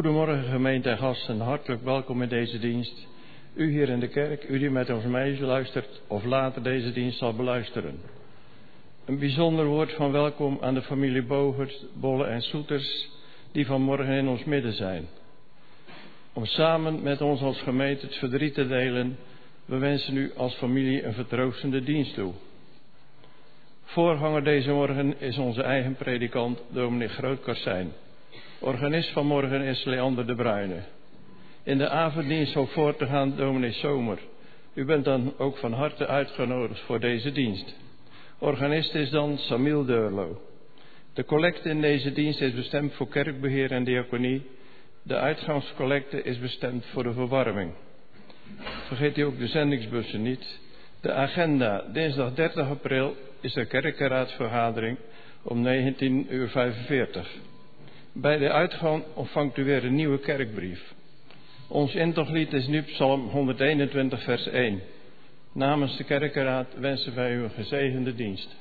Goedemorgen gemeente en gasten, hartelijk welkom in deze dienst. U hier in de kerk, u die met ons meeluistert of later deze dienst zal beluisteren. Een bijzonder woord van welkom aan de familie Bogers, Bolle en Soeters die vanmorgen in ons midden zijn. Om samen met ons als gemeente het verdriet te delen, we wensen u als familie een vertroostende dienst toe. Voorganger deze morgen is onze eigen predikant, dominee Grootkarsijn. Organist van morgen is Leander de Bruyne. In de avonddienst zal voort te gaan dominee Zomer. U bent dan ook van harte uitgenodigd voor deze dienst. Organist is dan Samiel Deurlo. De collecte in deze dienst is bestemd voor kerkbeheer en diaconie. De uitgangscollecte is bestemd voor de verwarming. Vergeet u ook de zendingsbussen niet. De agenda, dinsdag 30 april, is de kerkenraadsvergadering om 19.45 uur. Bij de uitgang ontvangt u weer een nieuwe kerkbrief. Ons intoglied is nu Psalm 121, vers 1. Namens de kerkenraad wensen wij u een gezegende dienst.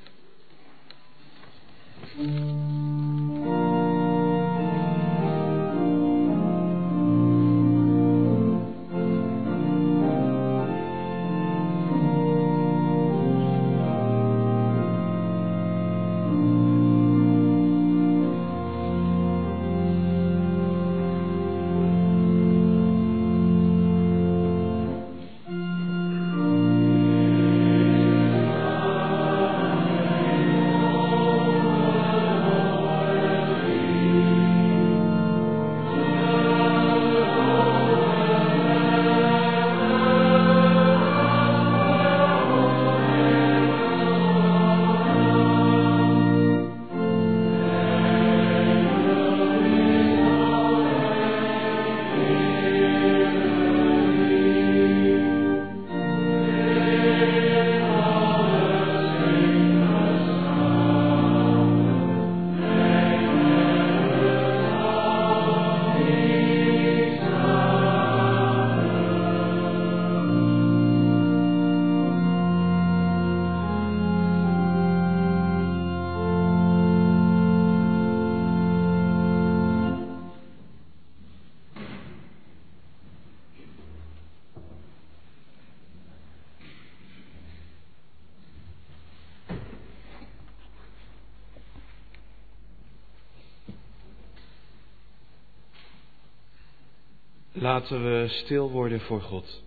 Laten we stil worden voor God.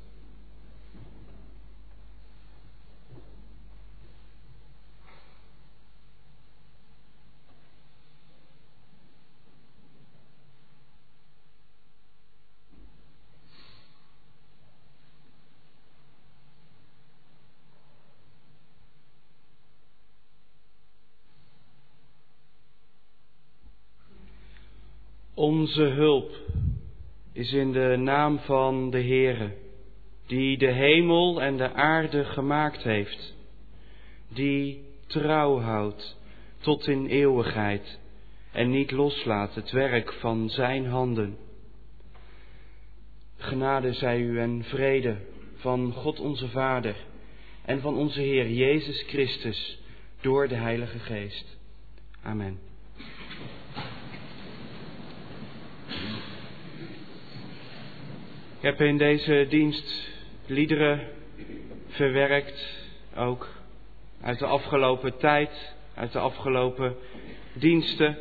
Onze hulp is in de naam van de Heere, die de hemel en de aarde gemaakt heeft, die trouw houdt tot in eeuwigheid en niet loslaat het werk van Zijn handen. Genade zij u en vrede van God onze Vader en van onze Heer Jezus Christus door de Heilige Geest. Amen. Ik heb in deze dienst liederen verwerkt, ook uit de afgelopen tijd, uit de afgelopen diensten.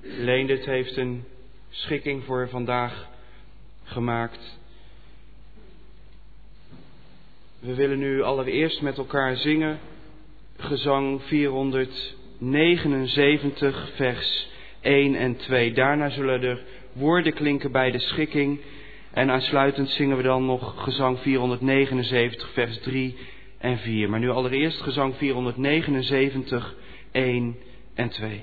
Leendert heeft een schikking voor vandaag gemaakt. We willen nu allereerst met elkaar zingen gezang 479, vers 1 en 2. Daarna zullen er woorden klinken bij de schikking en aansluitend zingen we dan nog gezang 479, vers 3 en 4. Maar nu allereerst gezang 479, 1 en 2.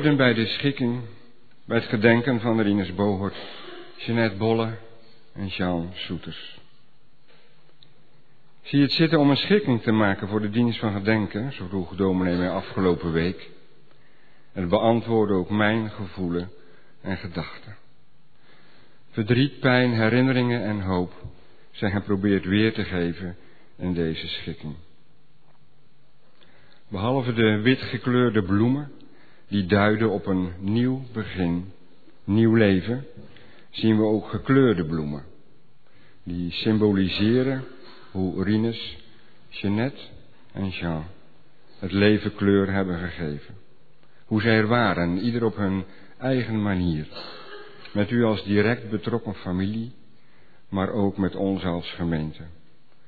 Woorden bij de schikking, bij het gedenken van Rinus Bohort, Jeanette Bolle en Jean Soeters. Zie het zitten om een schikking te maken voor de dienst van gedenken, zo vroeg dominee mij afgelopen week. Het beantwoordde ook mijn gevoelen en gedachten. Verdriet, pijn, herinneringen en hoop zijn geprobeerd weer te geven in deze schikking. Behalve de wit gekleurde bloemen, die duiden op een nieuw begin, nieuw leven, zien we ook gekleurde bloemen. Die symboliseren hoe Rinus, Jeannette en Jean het leven kleur hebben gegeven. Hoe zij er waren, ieder op hun eigen manier. Met u als direct betrokken familie, maar ook met ons als gemeente.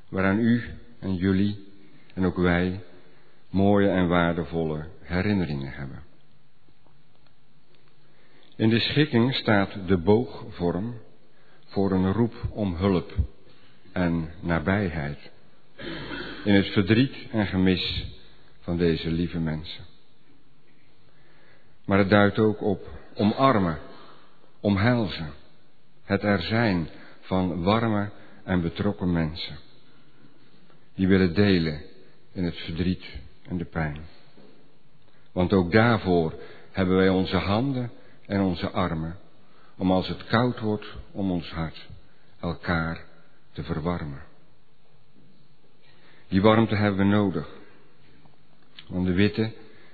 Waaraan u en jullie en ook wij mooie en waardevolle herinneringen hebben. In de schikking staat de boogvorm voor een roep om hulp en nabijheid. In het verdriet en gemis van deze lieve mensen. Maar het duidt ook op omarmen, omhelzen, het er zijn van warme en betrokken mensen. Die willen delen in het verdriet en de pijn. Want ook daarvoor hebben wij onze handen en onze armen, om als het koud wordt om ons hart, elkaar te verwarmen. Die warmte hebben we nodig, want de witte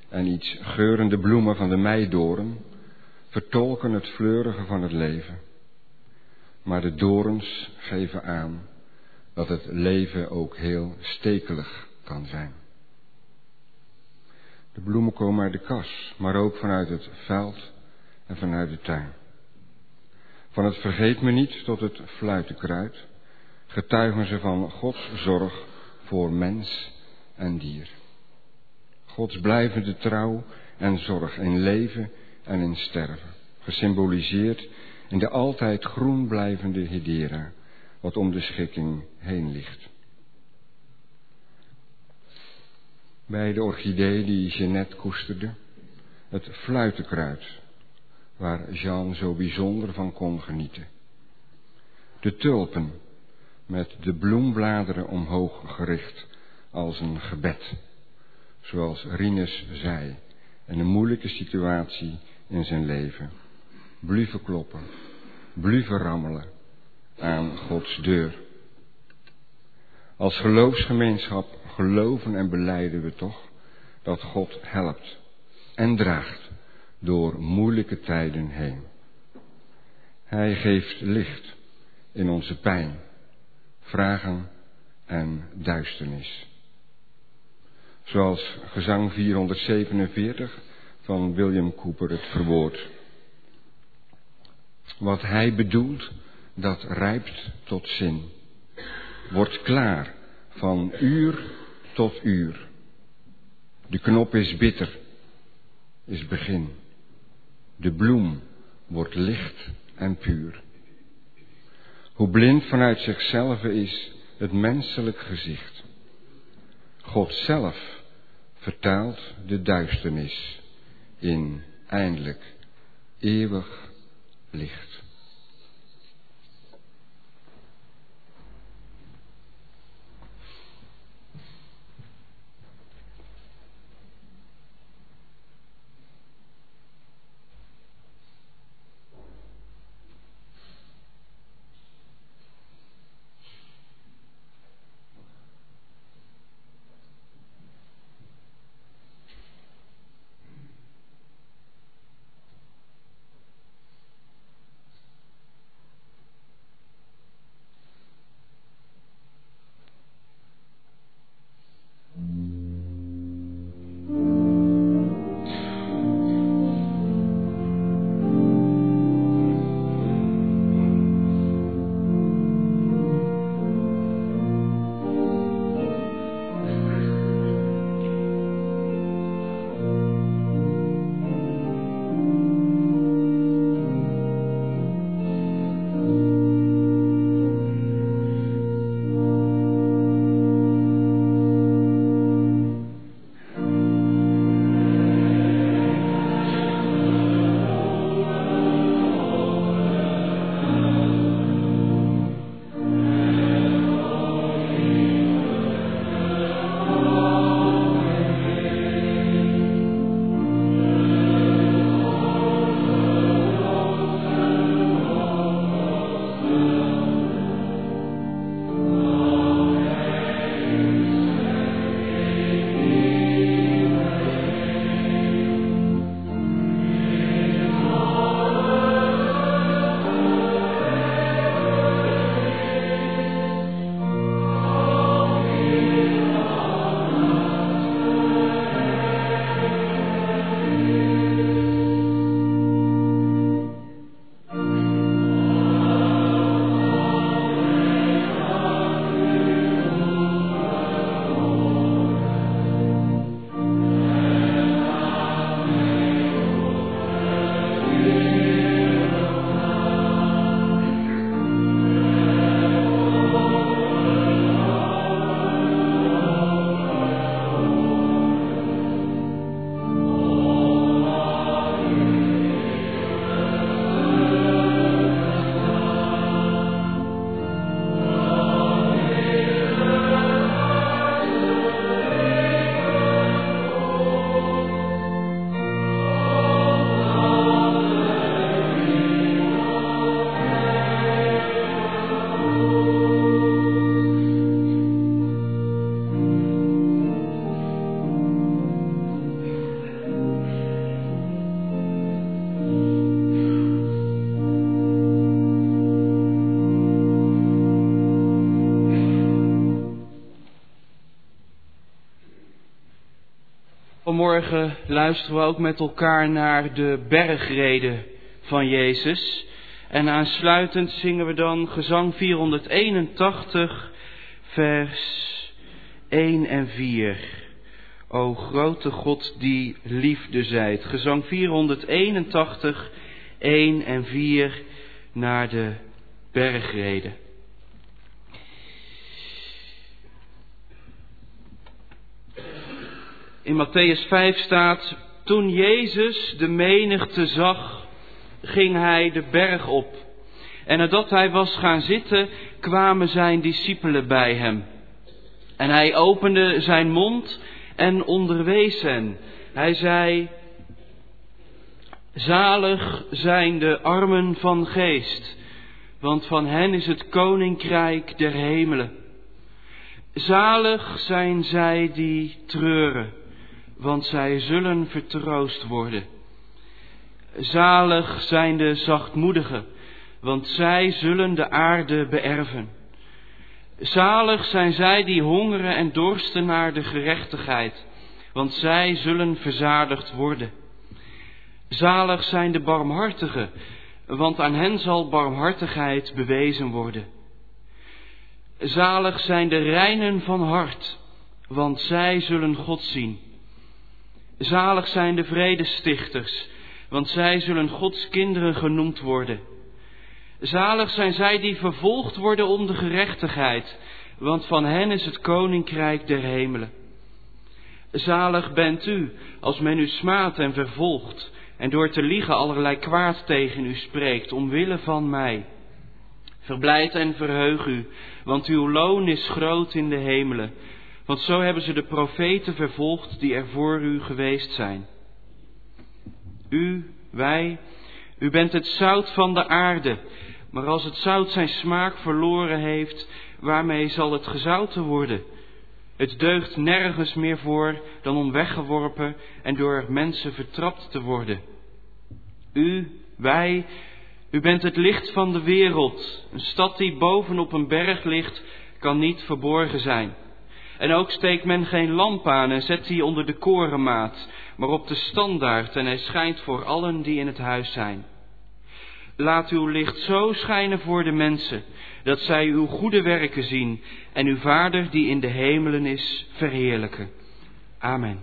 en iets geurende bloemen van de meidoren vertolken het fleurige van het leven. Maar de dorens geven aan dat het leven ook heel stekelig kan zijn. De bloemen komen uit de kas, maar ook vanuit het veld en vanuit de tuin. Van het vergeet me niet tot het fluitenkruid getuigen ze van Gods zorg voor mens en dier. Gods blijvende trouw en zorg in leven en in sterven, gesymboliseerd in de altijd groen blijvende Hedera, wat om de schikking heen ligt. Bij de orchidee die Jeannette koesterde, het fluitenkruid, waar Jean zo bijzonder van kon genieten. De tulpen, met de bloembladeren omhoog gericht als een gebed, zoals Rinus zei, in een moeilijke situatie in zijn leven. Blieven kloppen, blieven rammelen aan Gods deur. Als geloofsgemeenschap geloven en beleiden we toch dat God helpt en draagt door moeilijke tijden heen. Hij geeft licht in onze pijn, vragen en duisternis. Zoals gezang 447 van William Cooper het verwoordt. Wat hij bedoelt, dat rijpt tot zin. Wordt klaar van uur tot uur. De knop is bitter, is begin. De bloem wordt licht en puur. Hoe blind vanuit zichzelf is het menselijk gezicht. God zelf vertaalt de duisternis in eindelijk eeuwig licht. Vanmorgen luisteren we ook met elkaar naar de bergreden van Jezus. En aansluitend zingen we dan gezang 481, vers 1 en 4. O grote God die liefde zijt. Gezang 481, 1 en 4 naar de bergreden. In Matthäus 5 staat, toen Jezus de menigte zag, ging hij de berg op. En nadat hij was gaan zitten, kwamen zijn discipelen bij hem. En hij opende zijn mond en onderwees hen. Hij zei, zalig zijn de armen van geest, want van hen is het koninkrijk der hemelen. Zalig zijn zij die treuren want zij zullen vertroost worden. Zalig zijn de zachtmoedigen, want zij zullen de aarde beërven. Zalig zijn zij die hongeren en dorsten naar de gerechtigheid, want zij zullen verzadigd worden. Zalig zijn de barmhartigen, want aan hen zal barmhartigheid bewezen worden. Zalig zijn de reinen van hart, want zij zullen God zien. Zalig zijn de vredestichters, want zij zullen Gods kinderen genoemd worden. Zalig zijn zij die vervolgd worden om de gerechtigheid, want van hen is het koninkrijk der hemelen. Zalig bent u als men u smaadt en vervolgt en door te liegen allerlei kwaad tegen u spreekt, omwille van mij. Verblijd en verheug u, want uw loon is groot in de hemelen. Want zo hebben ze de profeten vervolgd die er voor u geweest zijn. U, wij, u bent het zout van de aarde. Maar als het zout zijn smaak verloren heeft, waarmee zal het gezouten worden? Het deugt nergens meer voor dan om weggeworpen en door mensen vertrapt te worden. U, wij, u bent het licht van de wereld. Een stad die bovenop een berg ligt, kan niet verborgen zijn. En ook steekt men geen lamp aan en zet die onder de korenmaat, maar op de standaard en hij schijnt voor allen die in het huis zijn. Laat uw licht zo schijnen voor de mensen, dat zij uw goede werken zien en uw Vader die in de hemelen is verheerlijken. Amen.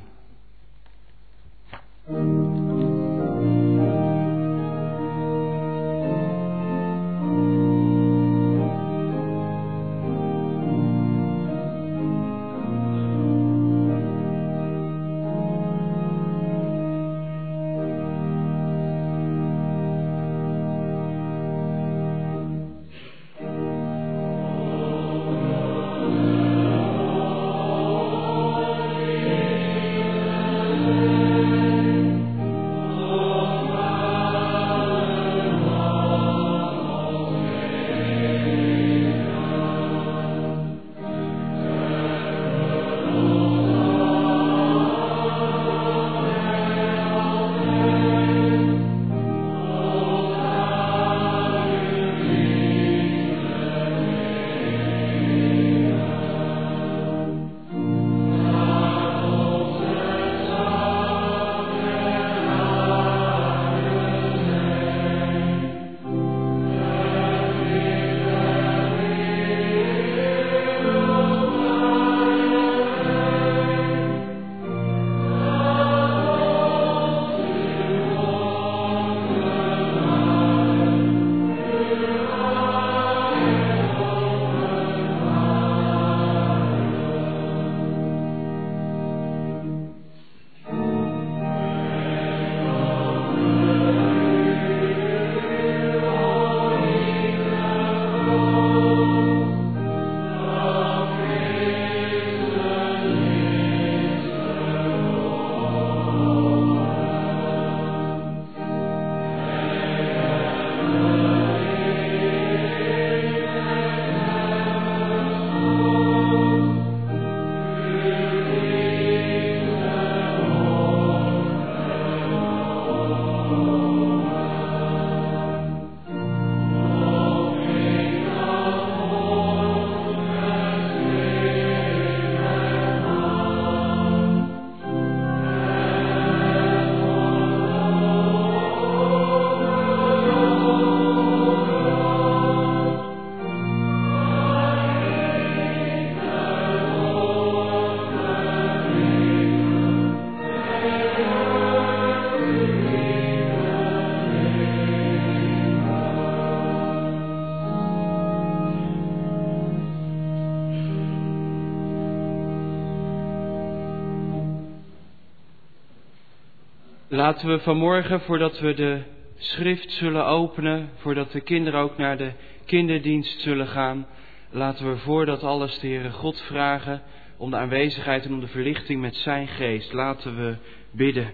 Laten we vanmorgen, voordat we de schrift zullen openen, voordat de kinderen ook naar de kinderdienst zullen gaan, laten we voordat alles de Heere God vragen om de aanwezigheid en om de verlichting met zijn geest. Laten we bidden.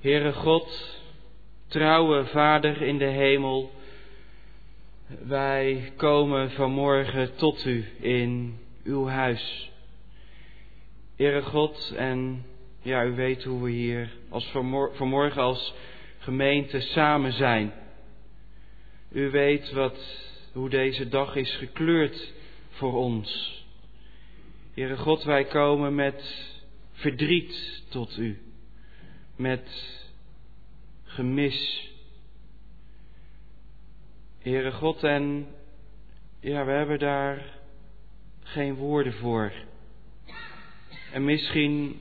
Heere God, trouwe Vader in de hemel, wij komen vanmorgen tot u in uw huis. Heere God, en ja, u weet hoe we hier als vanmorgen als gemeente samen zijn. U weet wat, hoe deze dag is gekleurd voor ons. Heere God, wij komen met verdriet tot u, met gemis. Heere God, en ja, we hebben daar geen woorden voor. En misschien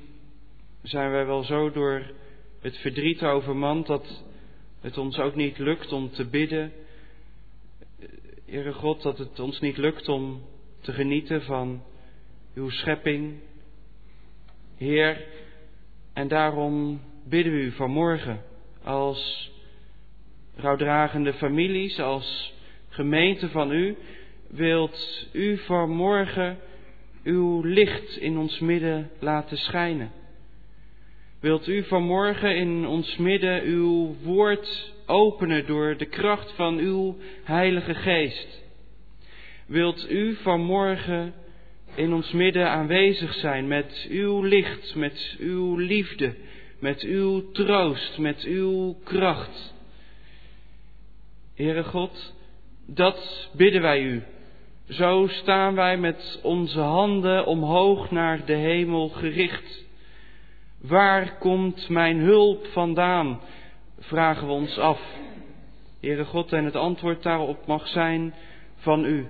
zijn wij wel zo door het verdriet overmand dat het ons ook niet lukt om te bidden. Heere God, dat het ons niet lukt om te genieten van uw schepping. Heer, en daarom bidden we u vanmorgen als rouwdragende families, als gemeente van u, wilt u vanmorgen uw licht in ons midden laten schijnen. Wilt u vanmorgen in ons midden uw woord openen door de kracht van uw Heilige Geest? Wilt u vanmorgen in ons midden aanwezig zijn met uw licht, met uw liefde, met uw troost, met uw kracht? Heere God, dat bidden wij u. Zo staan wij met onze handen omhoog naar de hemel gericht. Waar komt mijn hulp vandaan? Vragen we ons af. Heere God, en het antwoord daarop mag zijn van u.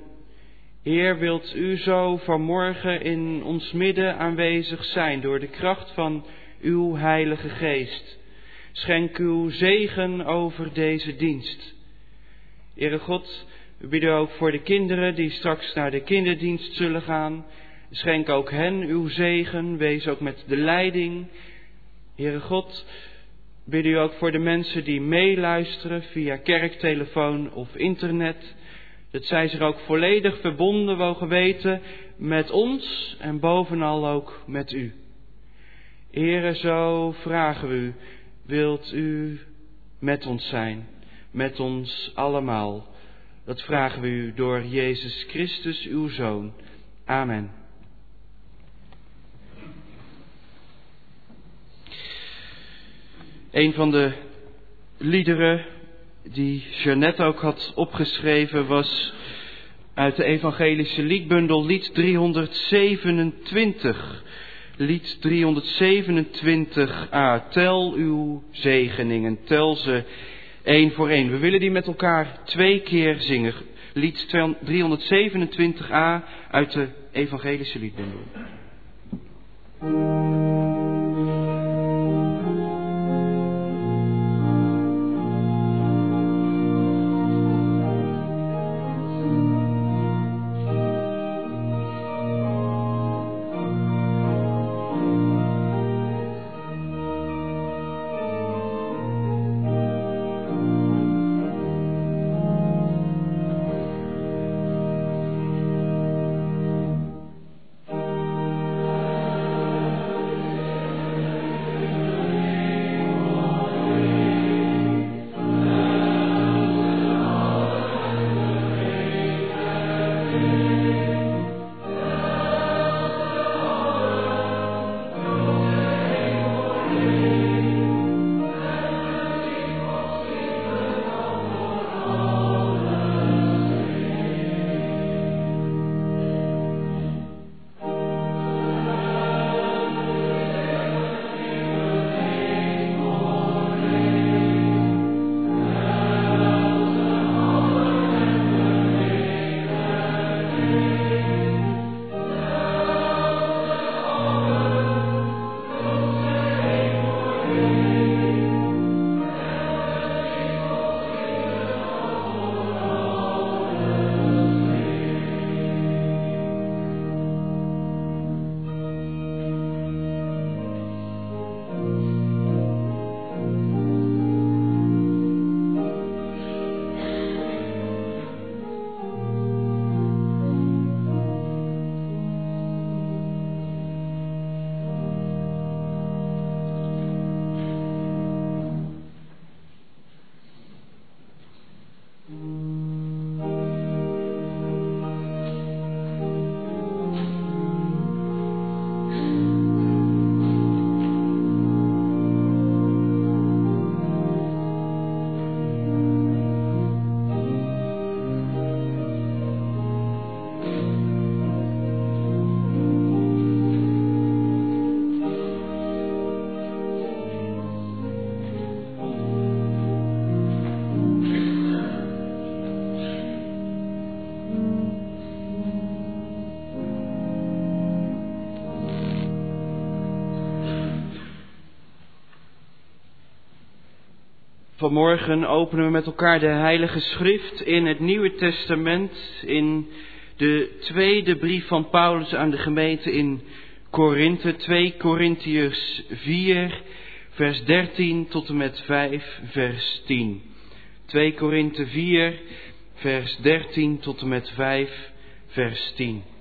Heer, wilt u zo vanmorgen in ons midden aanwezig zijn door de kracht van uw Heilige Geest. Schenk uw zegen over deze dienst. Heere God, we bidden ook voor de kinderen die straks naar de kinderdienst zullen gaan. Schenk ook hen uw zegen. Wees ook met de leiding. Heere God, bid u ook voor de mensen die meeluisteren via kerktelefoon of internet. Dat zij zich ook volledig verbonden mogen weten met ons en bovenal ook met u. Heere, zo vragen we u, wilt u met ons zijn, met ons allemaal. Dat vragen we u door Jezus Christus, uw Zoon. Amen. Een van de liederen die Jeannette ook had opgeschreven was uit de evangelische liedbundel lied 327. Lied 327a. Tel uw zegeningen, tel ze één voor één. We willen die met elkaar twee keer zingen. Lied 327a uit de Evangelische Liedbundel. Vanmorgen openen we met elkaar de Heilige Schrift in het Nieuwe Testament, in de tweede brief van Paulus aan de gemeente in Korinthe, 2 Korintiërs 4, vers 13 tot en met 5, vers 10. 2 Korinthe 4, vers 13 tot en met 5, vers 10.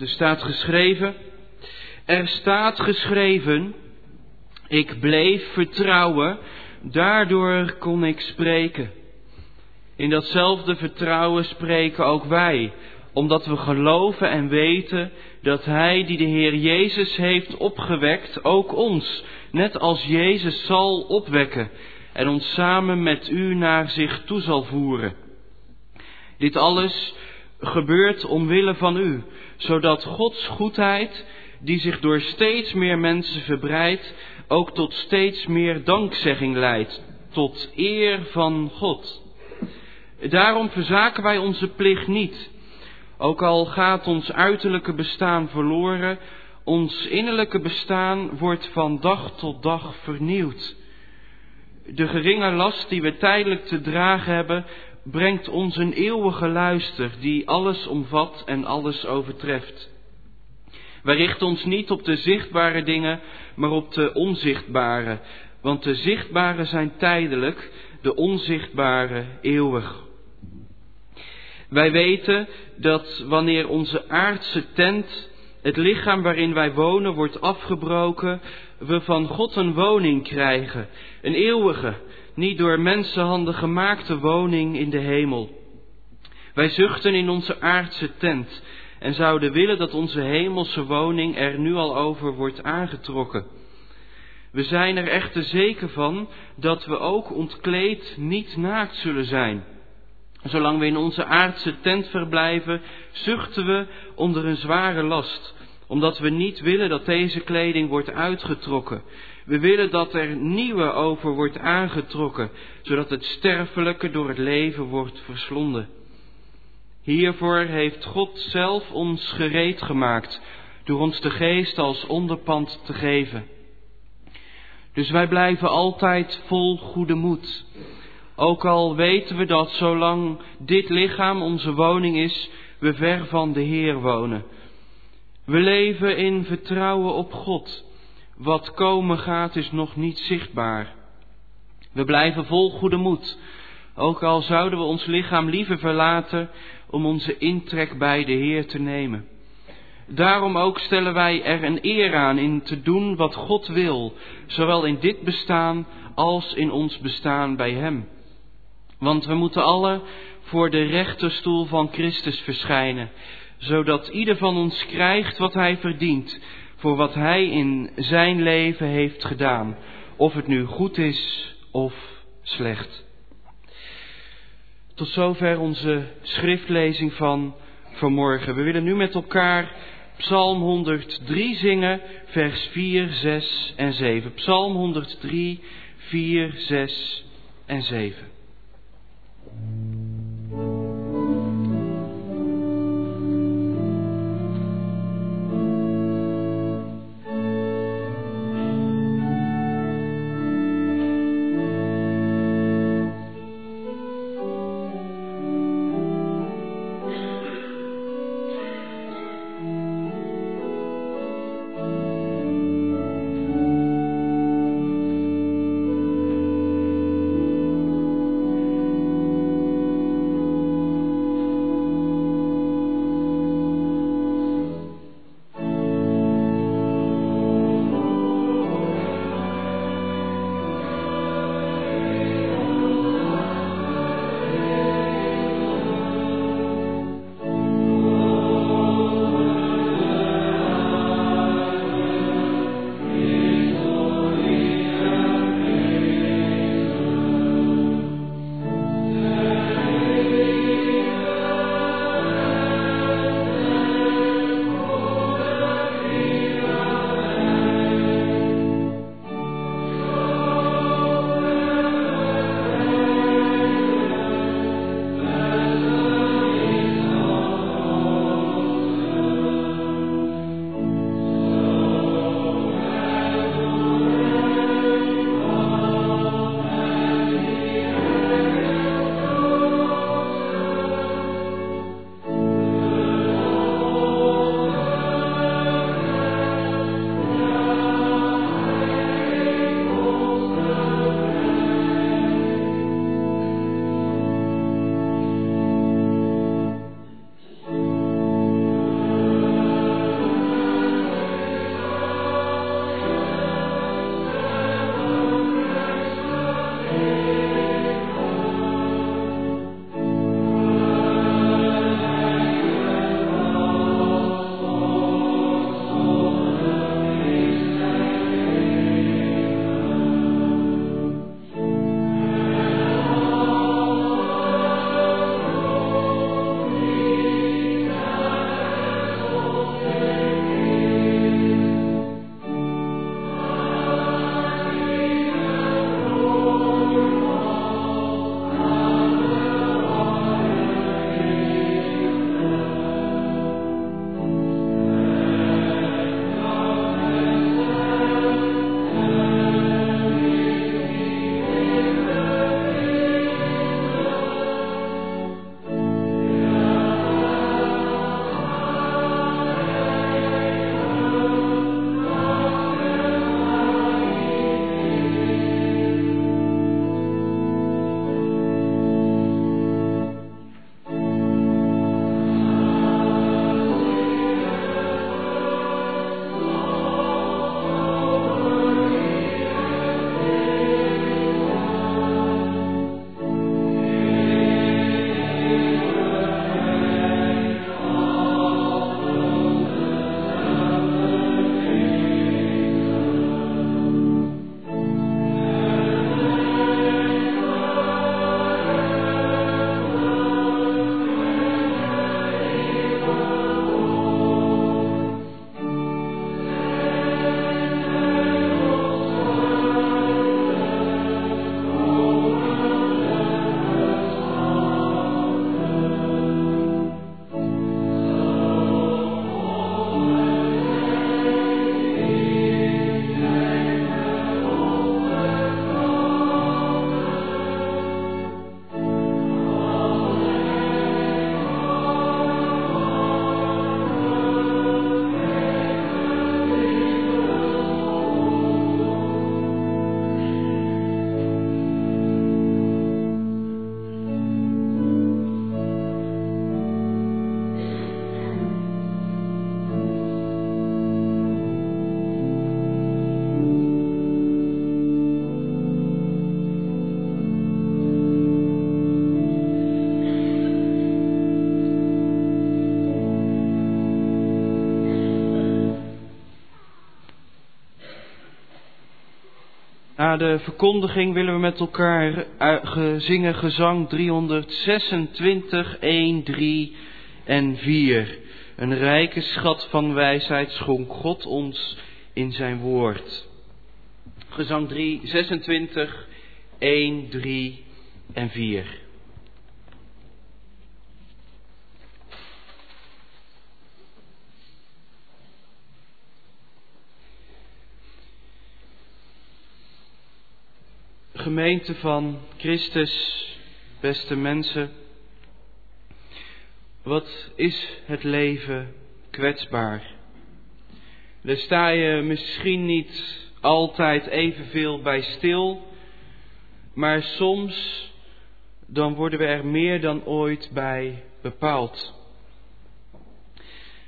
Er staat geschreven, er staat geschreven, ik bleef vertrouwen, daardoor kon ik spreken. In datzelfde vertrouwen spreken ook wij, omdat we geloven en weten dat Hij die de Heer Jezus heeft opgewekt, ook ons, net als Jezus zal opwekken en ons samen met U naar zich toe zal voeren. Dit alles gebeurt omwille van U, zodat Gods goedheid, die zich door steeds meer mensen verbreidt, ook tot steeds meer dankzegging leidt, tot eer van God. Daarom verzaken wij onze plicht niet, ook al gaat ons uiterlijke bestaan verloren, ons innerlijke bestaan wordt van dag tot dag vernieuwd. De geringe last die we tijdelijk te dragen hebben, brengt ons een eeuwige luister die alles omvat en alles overtreft. Wij richten ons niet op de zichtbare dingen, maar op de onzichtbare, want de zichtbare zijn tijdelijk, de onzichtbare eeuwig. Wij weten dat wanneer onze aardse tent, het lichaam waarin wij wonen, wordt afgebroken, we van God een woning krijgen, een eeuwige, niet door mensenhanden gemaakte woning in de hemel. Wij zuchten in onze aardse tent en zouden willen dat onze hemelse woning er nu al over wordt aangetrokken. We zijn er echter zeker van dat we ook ontkleed niet naakt zullen zijn. Zolang we in onze aardse tent verblijven, zuchten we onder een zware last, omdat we niet willen dat deze kleding wordt uitgetrokken. We willen dat er nieuwe over wordt aangetrokken, zodat het sterfelijke door het leven wordt verslonden. Hiervoor heeft God zelf ons gereed gemaakt, door ons de geest als onderpand te geven. Dus wij blijven altijd vol goede moed. Ook al weten we dat zolang dit lichaam onze woning is, we ver van de Heer wonen. We leven in vertrouwen op God. Wat komen gaat is nog niet zichtbaar. We blijven vol goede moed, ook al zouden we ons lichaam liever verlaten om onze intrek bij de Heer te nemen. Daarom ook stellen wij er een eer aan in te doen wat God wil, zowel in dit bestaan als in ons bestaan bij Hem. Want we moeten alle voor de rechterstoel van Christus verschijnen, zodat ieder van ons krijgt wat hij verdient voor wat hij in zijn leven heeft gedaan, of het nu goed is of slecht. Tot zover onze schriftlezing van vanmorgen. We willen nu met elkaar Psalm 103 zingen, vers 4, 6 en 7. Psalm 103, 4, 6 en 7. Na de verkondiging willen we met elkaar zingen gezang 326, 1, 3 en 4. Een rijke schat van wijsheid schonk God ons in zijn woord. Gezang 326, 1, 3 en 4. Gemeente van Christus, beste mensen, wat is het leven kwetsbaar? Daar sta je misschien niet altijd evenveel bij stil, maar soms dan worden we er meer dan ooit bij bepaald.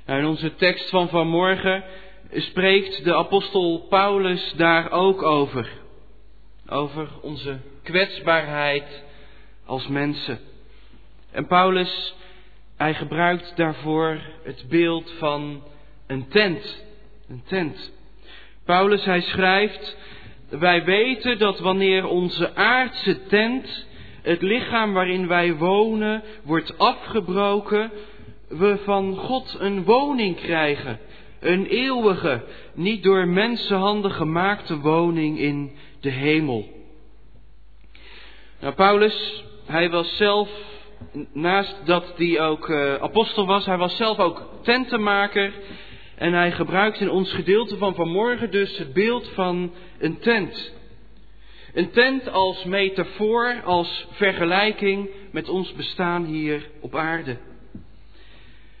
Nou, in onze tekst van vanmorgen spreekt de apostel Paulus daar ook over over onze kwetsbaarheid als mensen. En Paulus, hij gebruikt daarvoor het beeld van een tent. Een tent. Paulus, hij schrijft, wij weten dat wanneer onze aardse tent, het lichaam waarin wij wonen, wordt afgebroken, we van God een woning krijgen. Een eeuwige, niet door mensenhanden gemaakte woning in de hemel. Nou, Paulus, hij was zelf, naast dat hij ook uh, apostel was, hij was zelf ook tentenmaker. En hij gebruikt in ons gedeelte van vanmorgen dus het beeld van een tent. Een tent als metafoor, als vergelijking met ons bestaan hier op aarde.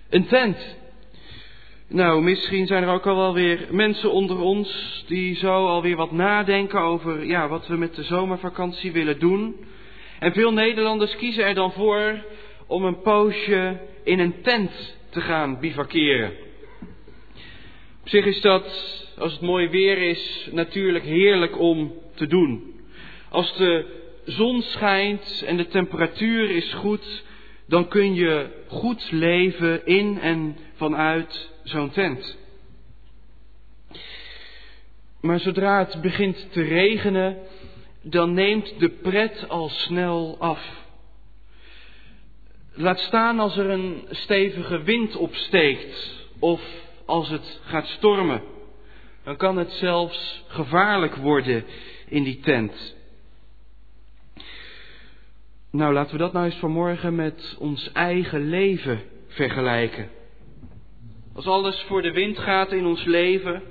Een tent, nou, misschien zijn er ook al wel weer mensen onder ons die zo alweer wat nadenken over ja, wat we met de zomervakantie willen doen. En veel Nederlanders kiezen er dan voor om een poosje in een tent te gaan bivakeren. Op zich is dat, als het mooi weer is, natuurlijk heerlijk om te doen. Als de zon schijnt en de temperatuur is goed, dan kun je goed leven in en vanuit zo'n tent. Maar zodra het begint te regenen, dan neemt de pret al snel af. Laat staan als er een stevige wind opsteekt of als het gaat stormen. Dan kan het zelfs gevaarlijk worden in die tent. Nou, laten we dat nou eens vanmorgen met ons eigen leven vergelijken. Als alles voor de wind gaat in ons leven,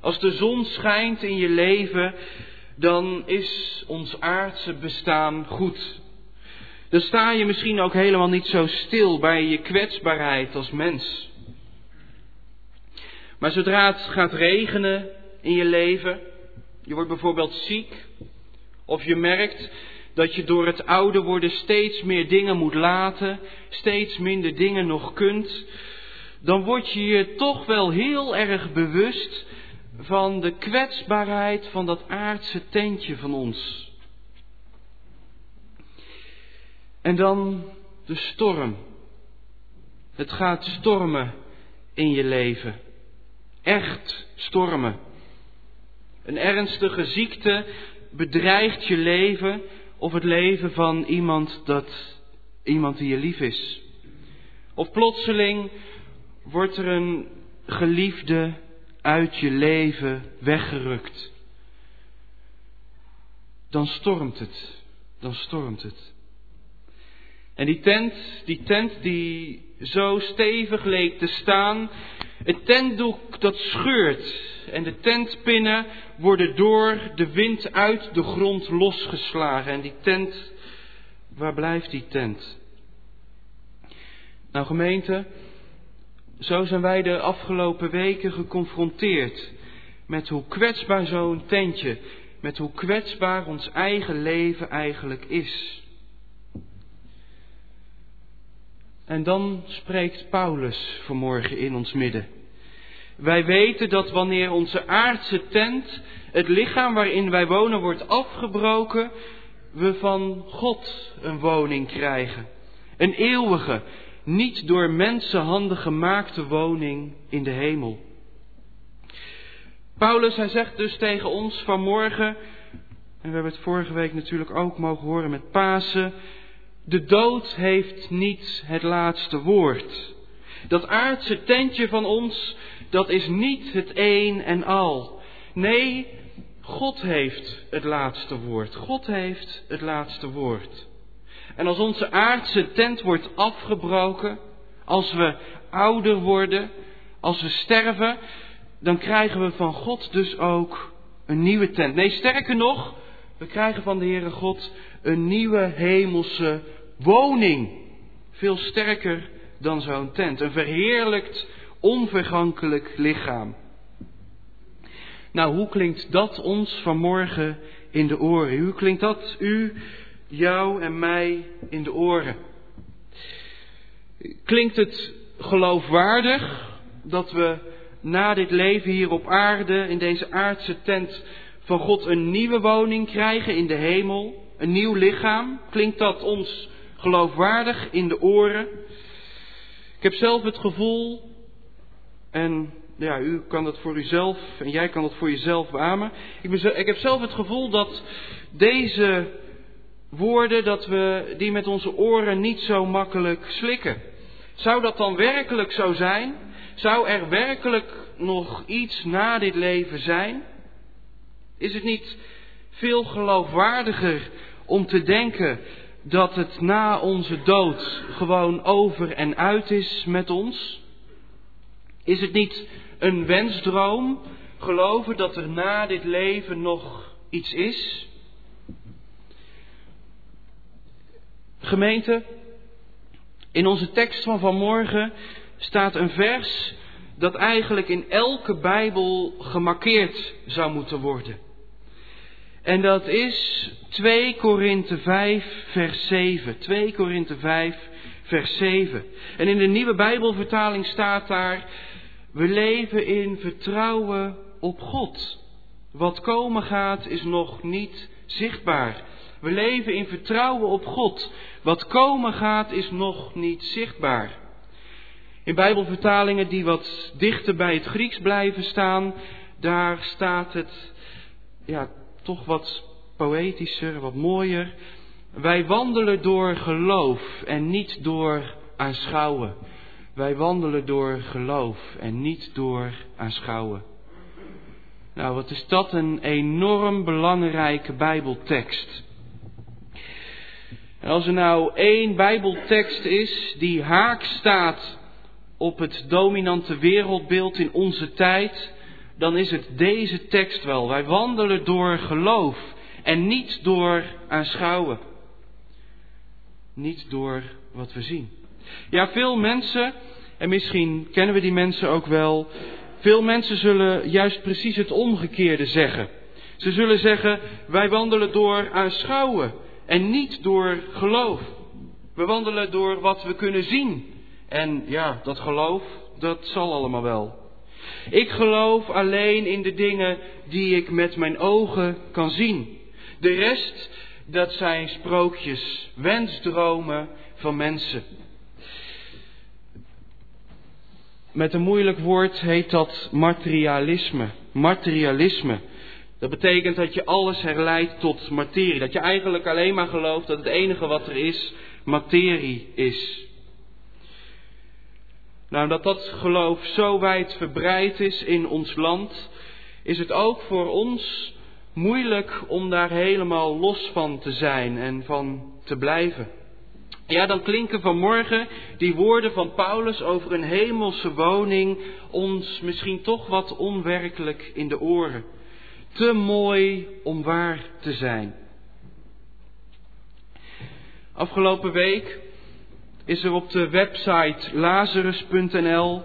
als de zon schijnt in je leven, dan is ons aardse bestaan goed. Dan sta je misschien ook helemaal niet zo stil bij je kwetsbaarheid als mens. Maar zodra het gaat regenen in je leven, je wordt bijvoorbeeld ziek, of je merkt dat je door het ouder worden steeds meer dingen moet laten, steeds minder dingen nog kunt, dan word je je toch wel heel erg bewust van de kwetsbaarheid van dat aardse tentje van ons. En dan de storm. Het gaat stormen in je leven. Echt stormen. Een ernstige ziekte bedreigt je leven of het leven van iemand dat iemand die je lief is. Of plotseling wordt er een geliefde uit je leven weggerukt. Dan stormt het, dan stormt het. En die tent, die tent die zo stevig leek te staan, het tentdoek dat scheurt en de tentpinnen worden door de wind uit de grond losgeslagen. En die tent, waar blijft die tent? Nou gemeente, zo zijn wij de afgelopen weken geconfronteerd met hoe kwetsbaar zo'n tentje, met hoe kwetsbaar ons eigen leven eigenlijk is. En dan spreekt Paulus vanmorgen in ons midden. Wij weten dat wanneer onze aardse tent, het lichaam waarin wij wonen, wordt afgebroken, we van God een woning krijgen. Een eeuwige, niet door mensenhanden gemaakte woning in de hemel. Paulus, hij zegt dus tegen ons vanmorgen, En we hebben het vorige week natuurlijk ook mogen horen met Pasen. De dood heeft niet het laatste woord. Dat aardse tentje van ons, dat is niet het een en al. Nee, God heeft het laatste woord. God heeft het laatste woord. En als onze aardse tent wordt afgebroken, als we ouder worden, als we sterven, dan krijgen we van God dus ook een nieuwe tent. Nee, sterker nog, we krijgen van de Heere God een nieuwe hemelse woning. Veel sterker dan zo'n tent. Een verheerlijkt, onvergankelijk lichaam. Nou, hoe klinkt dat ons vanmorgen in de oren? Hoe klinkt dat u, jou en mij in de oren? Klinkt het geloofwaardig dat we na dit leven hier op aarde, in deze aardse tent, van God een nieuwe woning krijgen in de hemel, een nieuw lichaam? Klinkt dat ons geloofwaardig in de oren? Ik heb zelf het gevoel, en ja, u kan dat voor uzelf en jij kan dat voor jezelf beamen. Ik, ben, ik heb zelf het gevoel dat deze woorden, dat we die met onze oren niet zo makkelijk slikken. Zou dat dan werkelijk zo zijn? Zou er werkelijk nog iets na dit leven zijn? Is het niet veel geloofwaardiger om te denken dat het na onze dood gewoon over en uit is met ons? Is het niet een wensdroom geloven dat er na dit leven nog iets is? Gemeente, in onze tekst van vanmorgen staat een vers dat eigenlijk in elke Bijbel gemarkeerd zou moeten worden. En dat is 2 Korinthe 5, vers 7. 2 Korinthe 5, vers 7. En in de nieuwe Bijbelvertaling staat daar, we leven in vertrouwen op God. Wat komen gaat is nog niet zichtbaar. We leven in vertrouwen op God. Wat komen gaat is nog niet zichtbaar. In Bijbelvertalingen die wat dichter bij het Grieks blijven staan, daar staat het ja, toch wat poëtischer, wat mooier. Wij wandelen door geloof en niet door aanschouwen. Wij wandelen door geloof en niet door aanschouwen. Nou, wat is dat een enorm belangrijke Bijbeltekst. Als er nou één Bijbeltekst is die haak staat op het dominante wereldbeeld in onze tijd, dan is het deze tekst wel. Wij wandelen door geloof en niet door aanschouwen. Niet door wat we zien. Ja, veel mensen, en misschien kennen we die mensen ook wel, veel mensen zullen juist precies het omgekeerde zeggen. Ze zullen zeggen, wij wandelen door aanschouwen en niet door geloof. We wandelen door wat we kunnen zien. En ja, dat geloof, dat zal allemaal wel. Ik geloof alleen in de dingen die ik met mijn ogen kan zien. De rest, dat zijn sprookjes, wensdromen van mensen. Met een moeilijk woord heet dat materialisme. Materialisme. Dat betekent dat je alles herleidt tot materie. Dat je eigenlijk alleen maar gelooft dat het enige wat er is, materie is. Nou, dat dat geloof zo wijd verbreid is in ons land, is het ook voor ons moeilijk om daar helemaal los van te zijn en van te blijven. Ja, dan klinken vanmorgen die woorden van Paulus over een hemelse woning ons misschien toch wat onwerkelijk in de oren. Te mooi om waar te zijn. Afgelopen week is er op de website lazarus.nl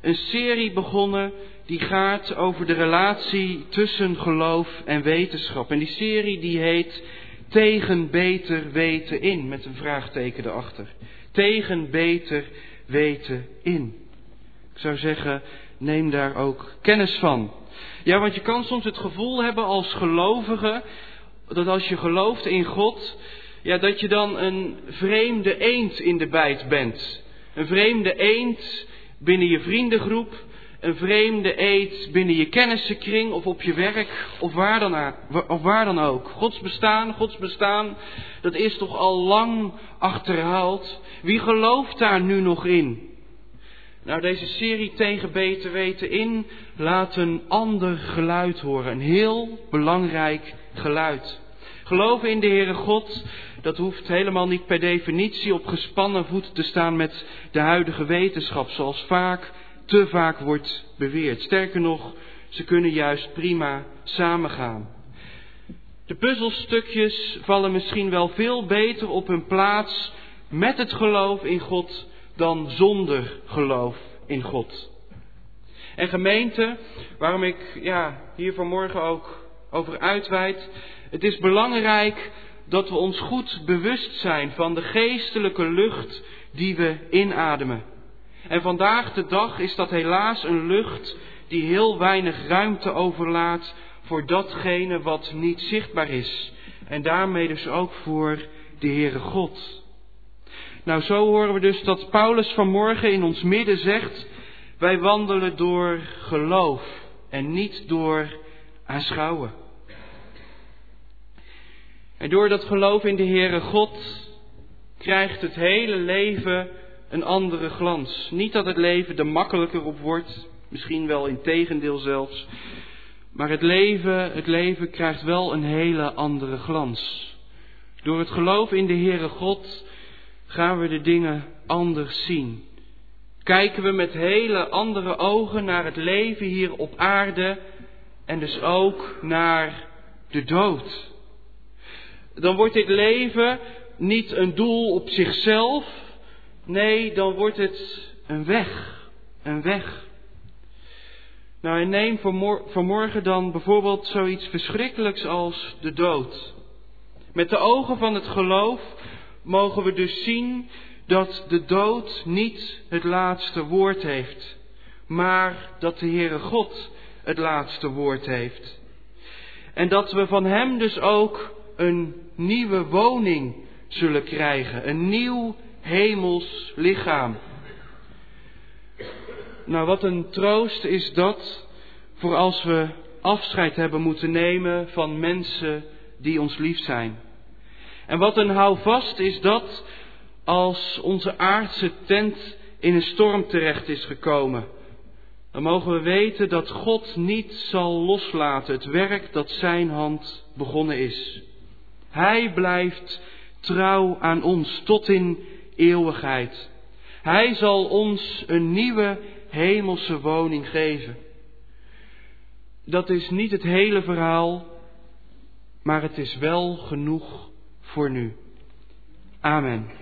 een serie begonnen die gaat over de relatie tussen geloof en wetenschap. En die serie die heet Tegen beter weten in, met een vraagteken erachter. Tegen beter weten in. Ik zou zeggen, neem daar ook kennis van. Ja, want je kan soms het gevoel hebben als gelovige, dat als je gelooft in God, ja, dat je dan een vreemde eend in de bijt bent. Een vreemde eend binnen je vriendengroep. een vreemde eet binnen je kennissenkring of op je werk of waar, dan, of waar dan ook. Gods bestaan, Gods bestaan, dat is toch al lang achterhaald. Wie gelooft daar nu nog in? Nou, deze serie tegen beter weten in laat een ander geluid horen. Een heel belangrijk geluid. Geloven in de Heere God, dat hoeft helemaal niet per definitie op gespannen voet te staan met de huidige wetenschap, zoals vaak, te vaak wordt beweerd. Sterker nog, ze kunnen juist prima samengaan. De puzzelstukjes vallen misschien wel veel beter op hun plaats met het geloof in God dan zonder geloof in God. En gemeente, waarom ik ja, hier vanmorgen ook over uitweid, het is belangrijk dat we ons goed bewust zijn van de geestelijke lucht die we inademen. En vandaag de dag is dat helaas een lucht die heel weinig ruimte overlaat voor datgene wat niet zichtbaar is. En daarmee dus ook voor de Heere God. Nou, zo horen we dus dat Paulus vanmorgen in ons midden zegt, wij wandelen door geloof en niet door aanschouwen. En door dat geloof in de Heere God krijgt het hele leven een andere glans. Niet dat het leven er makkelijker op wordt, misschien wel in tegendeel zelfs. Maar het leven, het leven krijgt wel een hele andere glans. Door het geloof in de Heere God gaan we de dingen anders zien. Kijken we met hele andere ogen naar het leven hier op aarde en dus ook naar de dood. Dan wordt dit leven niet een doel op zichzelf, nee, dan wordt het een weg, een weg. Nou, en neem vanmorgen dan bijvoorbeeld zoiets verschrikkelijks als de dood. Met de ogen van het geloof mogen we dus zien dat de dood niet het laatste woord heeft, maar dat de Heere God het laatste woord heeft. En dat we van Hem dus ook een nieuwe woning zullen krijgen, een nieuw hemels lichaam. Nou, wat een troost is dat voor als we afscheid hebben moeten nemen van mensen die ons lief zijn. En wat een houvast is dat als onze aardse tent in een storm terecht is gekomen. Dan mogen we weten dat God niet zal loslaten het werk dat Zijn hand begonnen is. Hij blijft trouw aan ons tot in eeuwigheid. Hij zal ons een nieuwe hemelse woning geven. Dat is niet het hele verhaal, maar het is wel genoeg voor nu. Amen.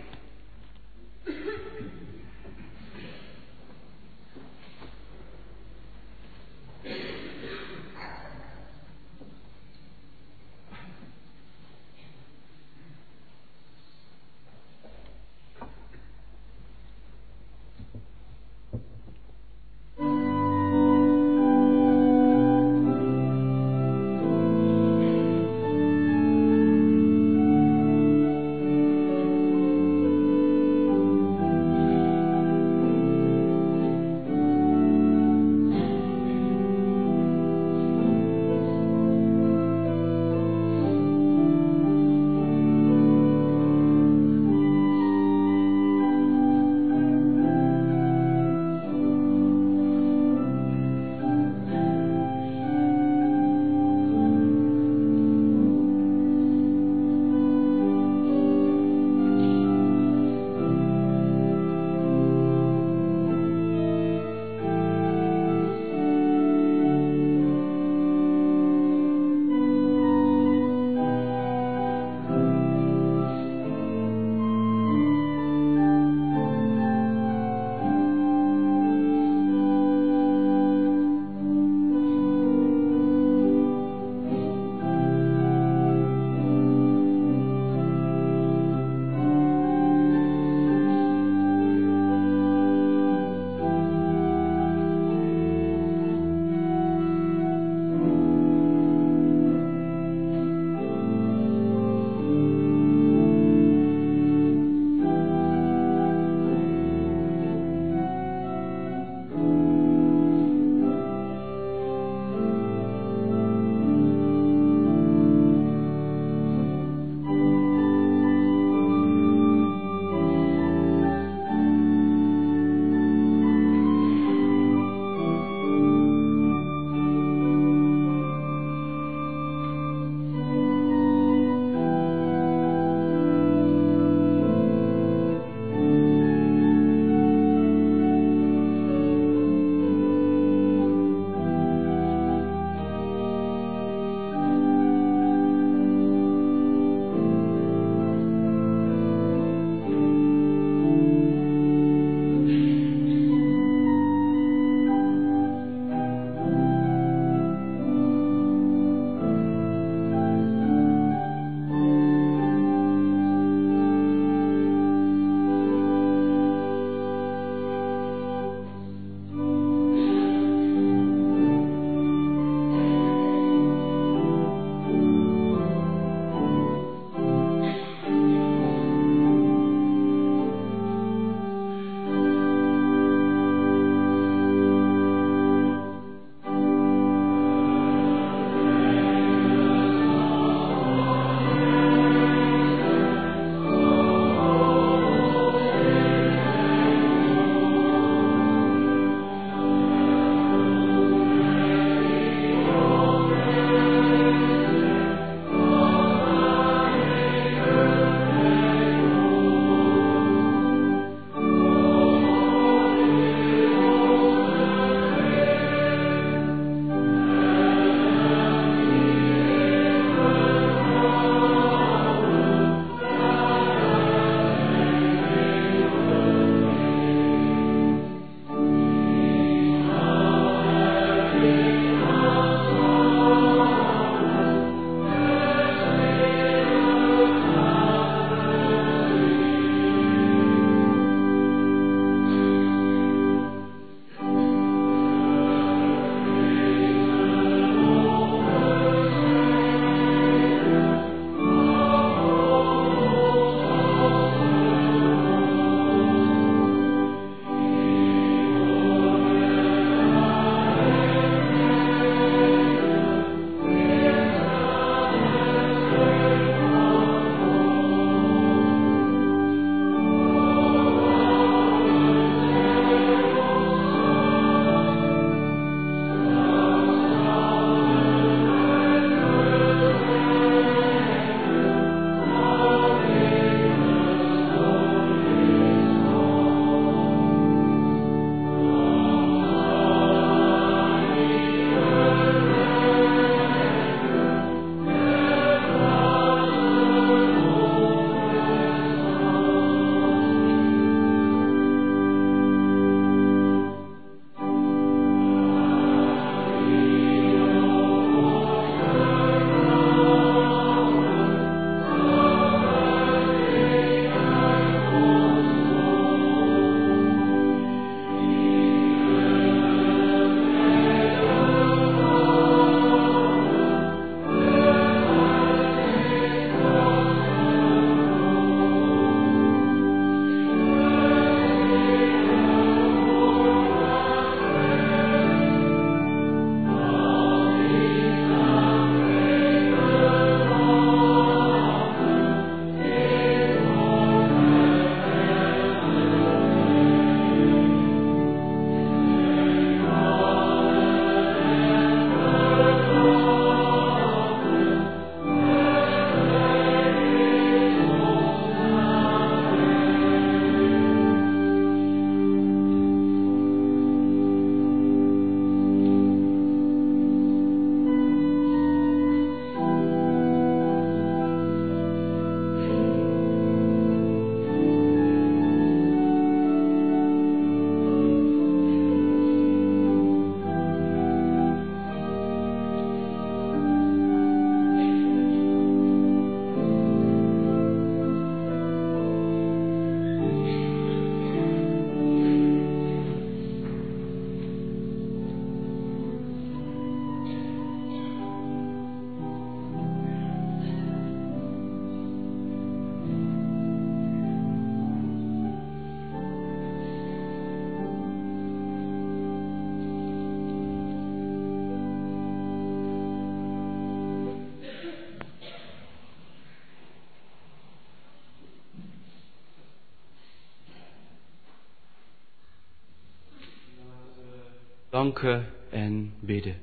Danken en bidden.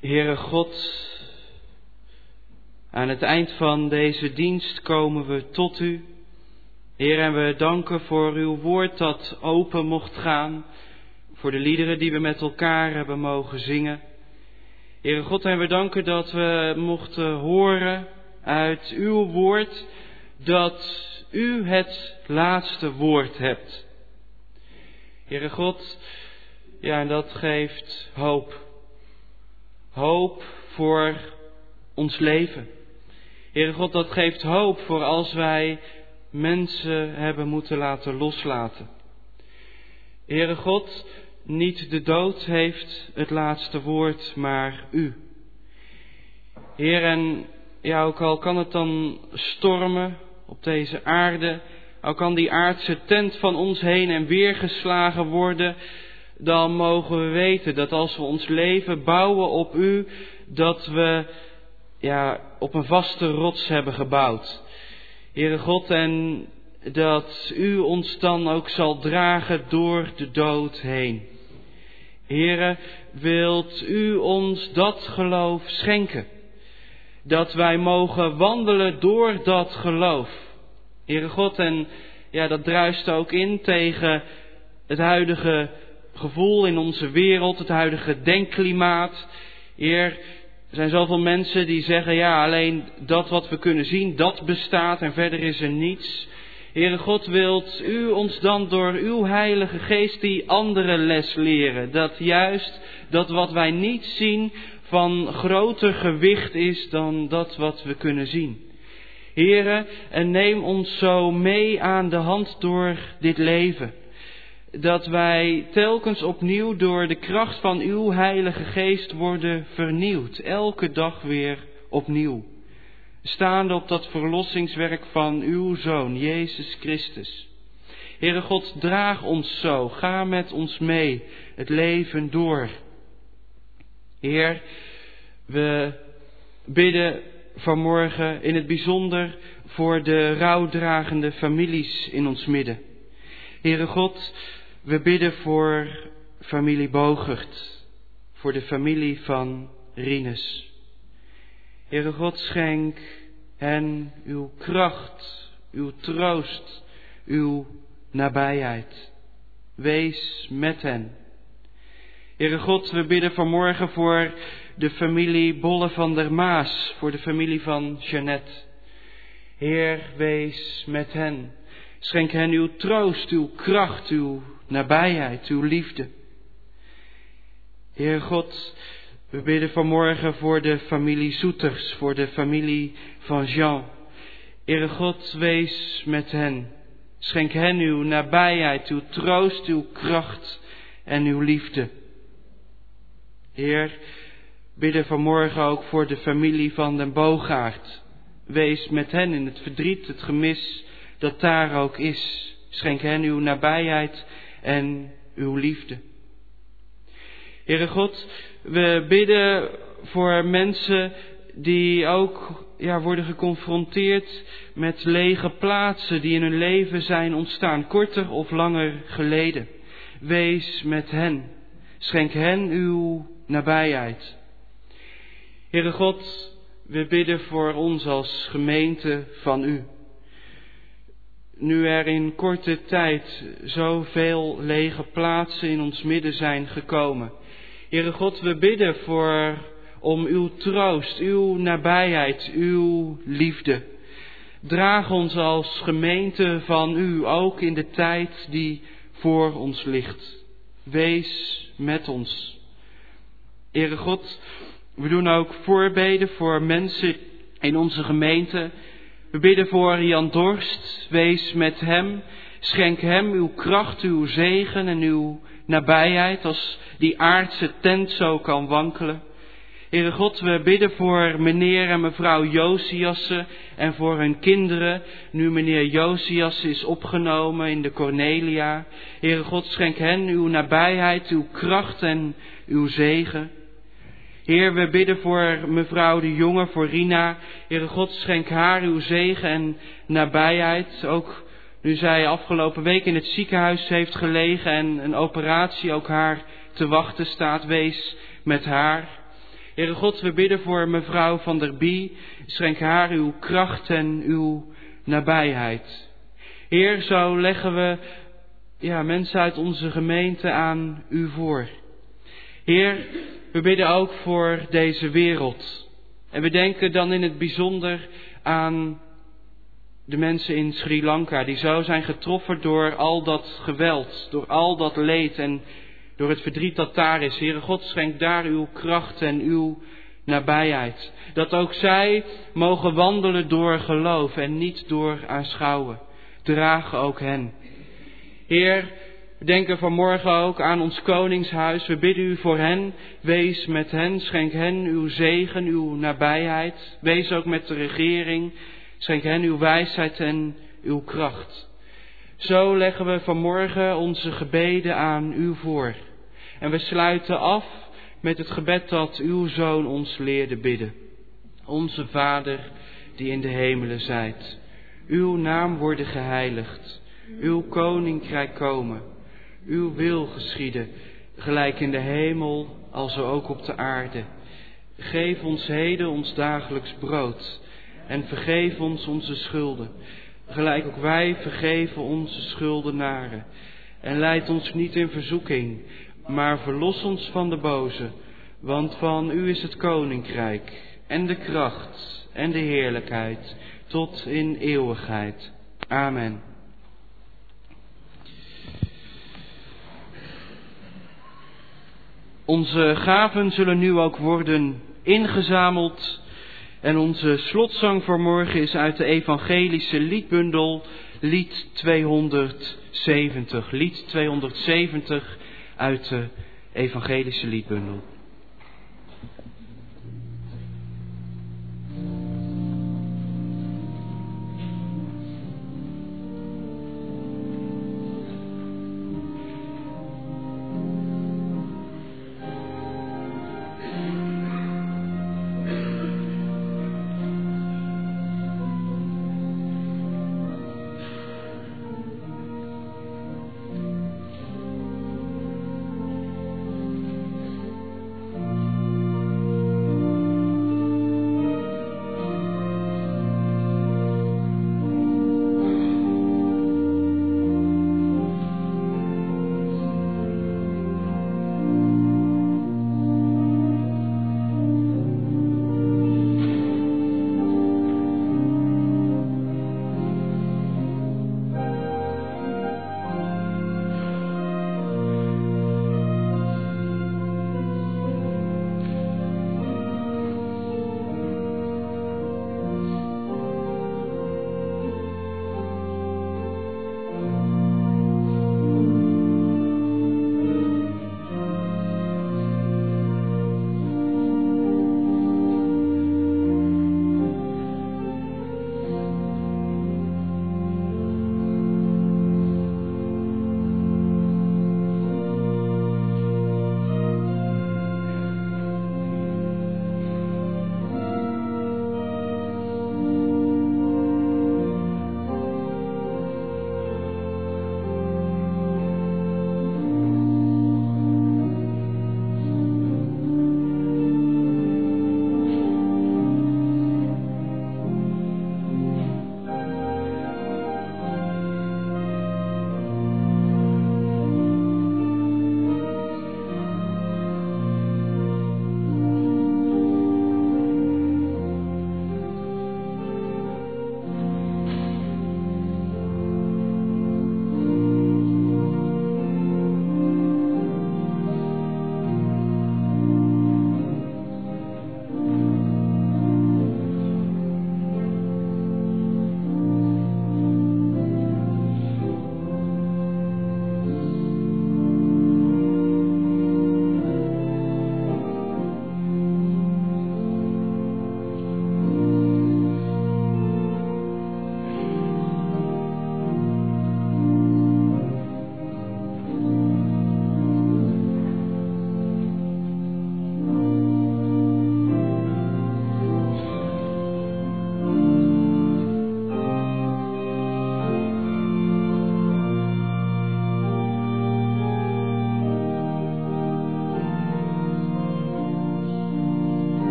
Heere God, aan het eind van deze dienst komen we tot u. Heer, en we danken voor uw woord dat open mocht gaan, voor de liederen die we met elkaar hebben mogen zingen. Heere God, en we danken dat we mochten horen uit uw woord dat u het laatste woord hebt. Heere God, ja, en dat geeft hoop. Hoop voor ons leven. Heere God, dat geeft hoop voor als wij mensen hebben moeten laten loslaten. Heere God, niet de dood heeft het laatste woord, maar u. Heer, en ja, ook al kan het dan stormen op deze aarde, al kan die aardse tent van ons heen en weer geslagen worden, dan mogen we weten dat als we ons leven bouwen op u, dat we ja, op een vaste rots hebben gebouwd. Heere God, en dat u ons dan ook zal dragen door de dood heen. Heere, wilt u ons dat geloof schenken? Dat wij mogen wandelen door dat geloof. Heere God, en ja, dat druist ook in tegen het huidige gevoel in onze wereld, het huidige denkklimaat. Er zijn zoveel mensen die zeggen, ja, alleen dat wat we kunnen zien, dat bestaat en verder is er niets. Heere God, wilt u ons dan door uw heilige geest die andere les leren? Dat juist dat wat wij niet zien van groter gewicht is dan dat wat we kunnen zien. Heere, en neem ons zo mee aan de hand door dit leven. Dat wij telkens opnieuw door de kracht van uw heilige geest worden vernieuwd. Elke dag weer opnieuw staande op dat verlossingswerk van uw Zoon, Jezus Christus. Heere God, draag ons zo, ga met ons mee, het leven door. Heer, we bidden vanmorgen in het bijzonder voor de rouwdragende families in ons midden. Heere God, we bidden voor familie Bogert, voor de familie van Rinus. Heere God, schenk hen uw kracht, uw troost, uw nabijheid. Wees met hen. Heere God, we bidden vanmorgen voor de familie Bolle van der Maas, voor de familie van Jeannette. Heer, wees met hen. Schenk hen uw troost, uw kracht, uw nabijheid, uw liefde. Heer God, we bidden vanmorgen voor de familie Soeters, voor de familie van Jean. Ere God, wees met hen. Schenk hen uw nabijheid, uw troost, uw kracht en uw liefde. Heer, bidden vanmorgen ook voor de familie van den Boogaard. Wees met hen in het verdriet, het gemis dat daar ook is. Schenk hen uw nabijheid en uw liefde. Heere God, we bidden voor mensen die ook ja, worden geconfronteerd met lege plaatsen die in hun leven zijn ontstaan, korter of langer geleden. Wees met hen. Schenk hen uw nabijheid. Heere God, we bidden voor ons als gemeente van u. Nu er in korte tijd zoveel lege plaatsen in ons midden zijn gekomen Heere God, we bidden voor, om uw troost, uw nabijheid, uw liefde. Draag ons als gemeente van u ook in de tijd die voor ons ligt. Wees met ons. Heere God, we doen ook voorbeden voor mensen in onze gemeente. We bidden voor Jan Dorst. Wees met hem. Schenk hem uw kracht, uw zegen en uw nabijheid als die aardse tent zo kan wankelen. Heere God, we bidden voor meneer en mevrouw Josiasse en voor hun kinderen, nu meneer Josias is opgenomen in de Cornelia. Heere God, schenk hen uw nabijheid, uw kracht en uw zegen. Heer, we bidden voor mevrouw de Jonge, voor Rina. Heere God, schenk haar uw zegen en nabijheid. Ook nu zij afgelopen week in het ziekenhuis heeft gelegen en een operatie ook haar te wachten staat, wees met haar. Heere God, we bidden voor mevrouw van der Bie. Schenk haar uw kracht en uw nabijheid. Heer, zo leggen we ja, mensen uit onze gemeente aan u voor. Heer, we bidden ook voor deze wereld. En we denken dan in het bijzonder aan de mensen in Sri Lanka, die zo zijn getroffen door al dat geweld, door al dat leed en door het verdriet dat daar is. Heere God, schenk daar uw kracht en uw nabijheid. Dat ook zij mogen wandelen door geloof en niet door aanschouwen. Draag ook hen. Heer, denken vanmorgen ook aan ons koningshuis. We bidden u voor hen. Wees met hen. Schenk hen uw zegen, uw nabijheid. Wees ook met de regering. Schenk hen uw wijsheid en uw kracht. Zo leggen we vanmorgen onze gebeden aan u voor. En we sluiten af met het gebed dat uw zoon ons leerde bidden. Onze Vader, die in de hemelen zijt. Uw naam worden geheiligd. Uw koninkrijk komen. Uw wil geschieden, gelijk in de hemel, als ook op de aarde. Geef ons heden ons dagelijks brood. En vergeef ons onze schulden, gelijk ook wij vergeven onze schuldenaren. En leid ons niet in verzoeking, maar verlos ons van de boze. Want van u is het koninkrijk en de kracht en de heerlijkheid tot in eeuwigheid. Amen. Onze gaven zullen nu ook worden ingezameld. En onze slotzang voor morgen is uit de evangelische liedbundel, lied 270. Lied 270 uit de evangelische liedbundel.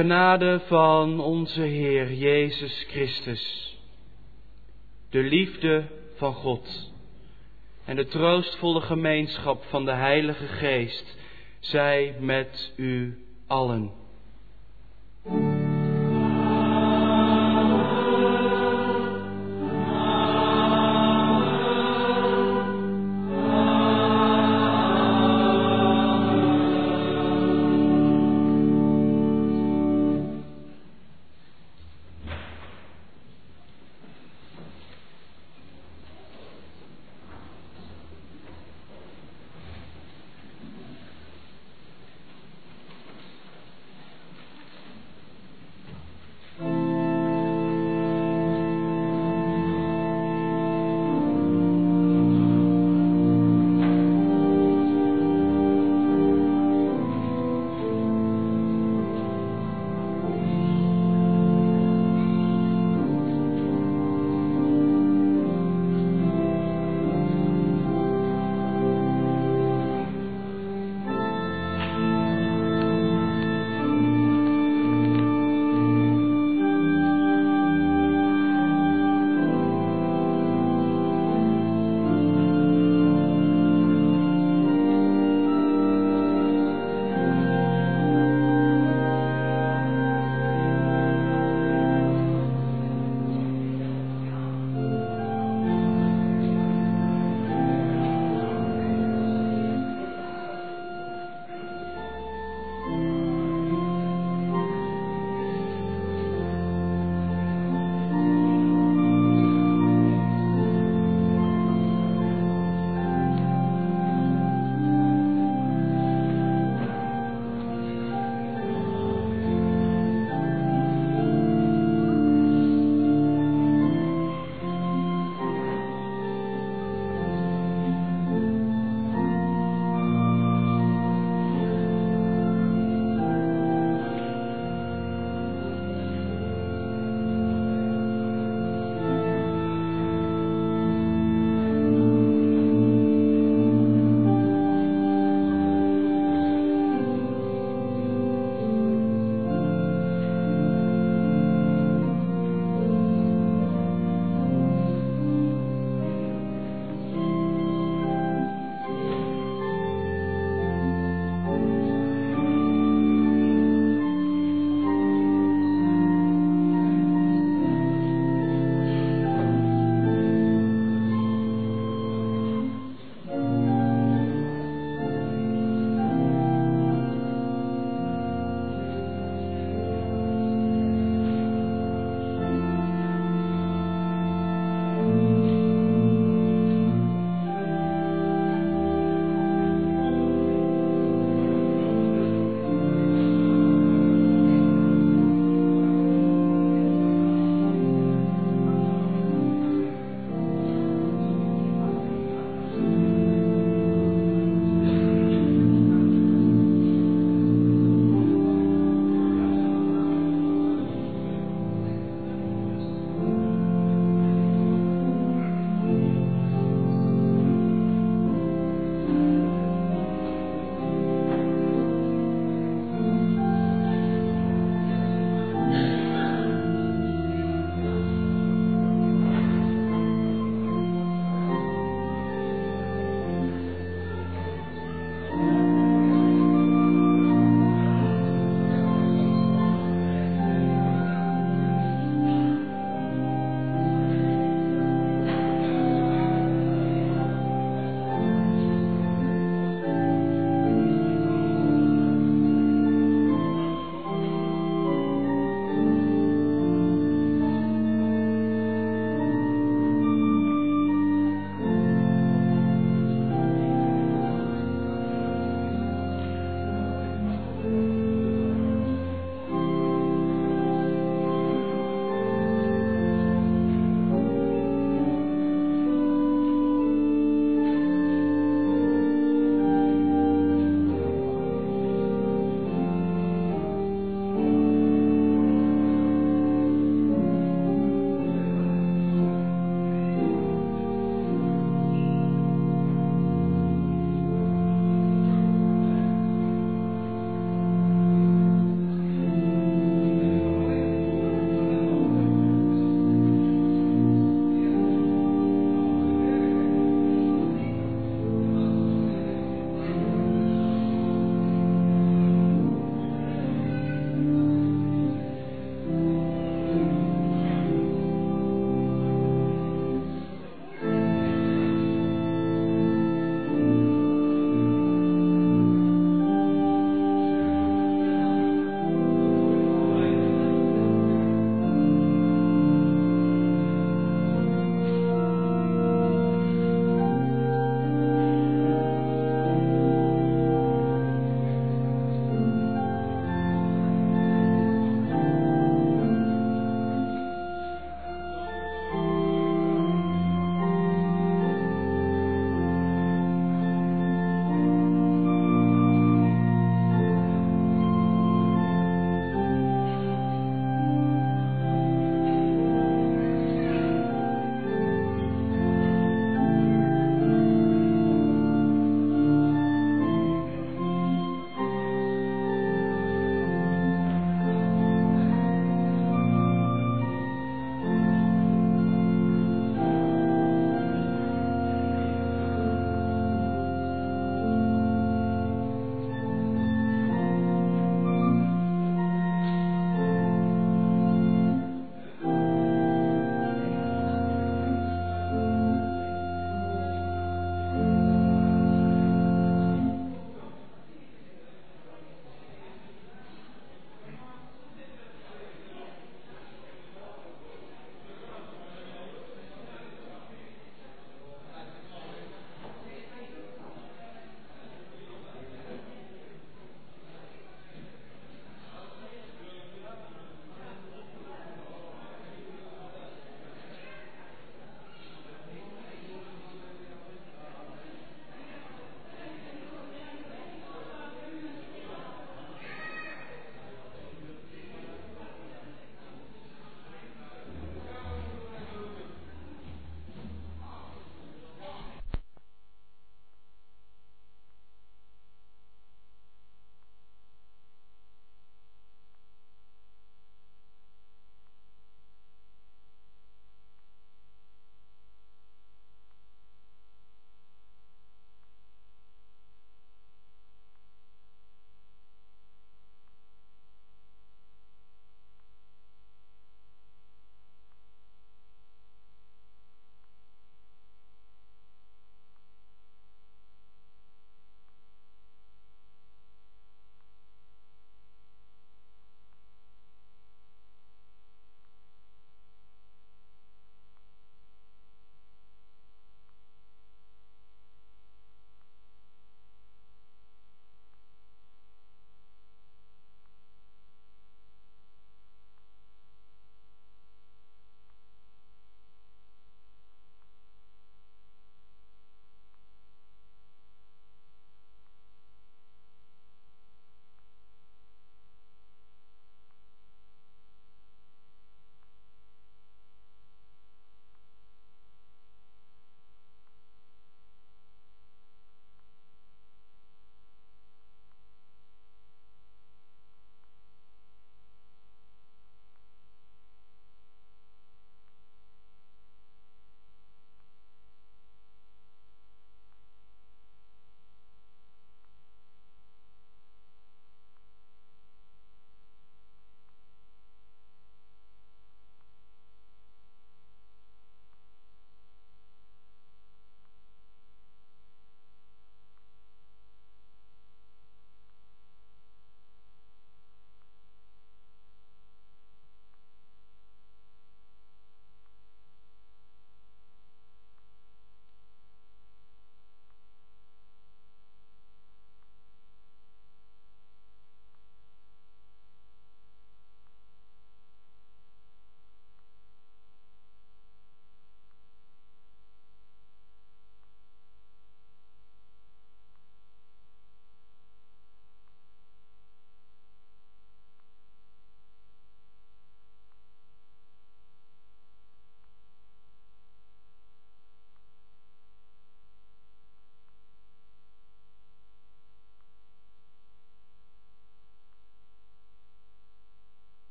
Genade van onze Heer Jezus Christus, de liefde van God en de troostvolle gemeenschap van de Heilige Geest zij met u allen.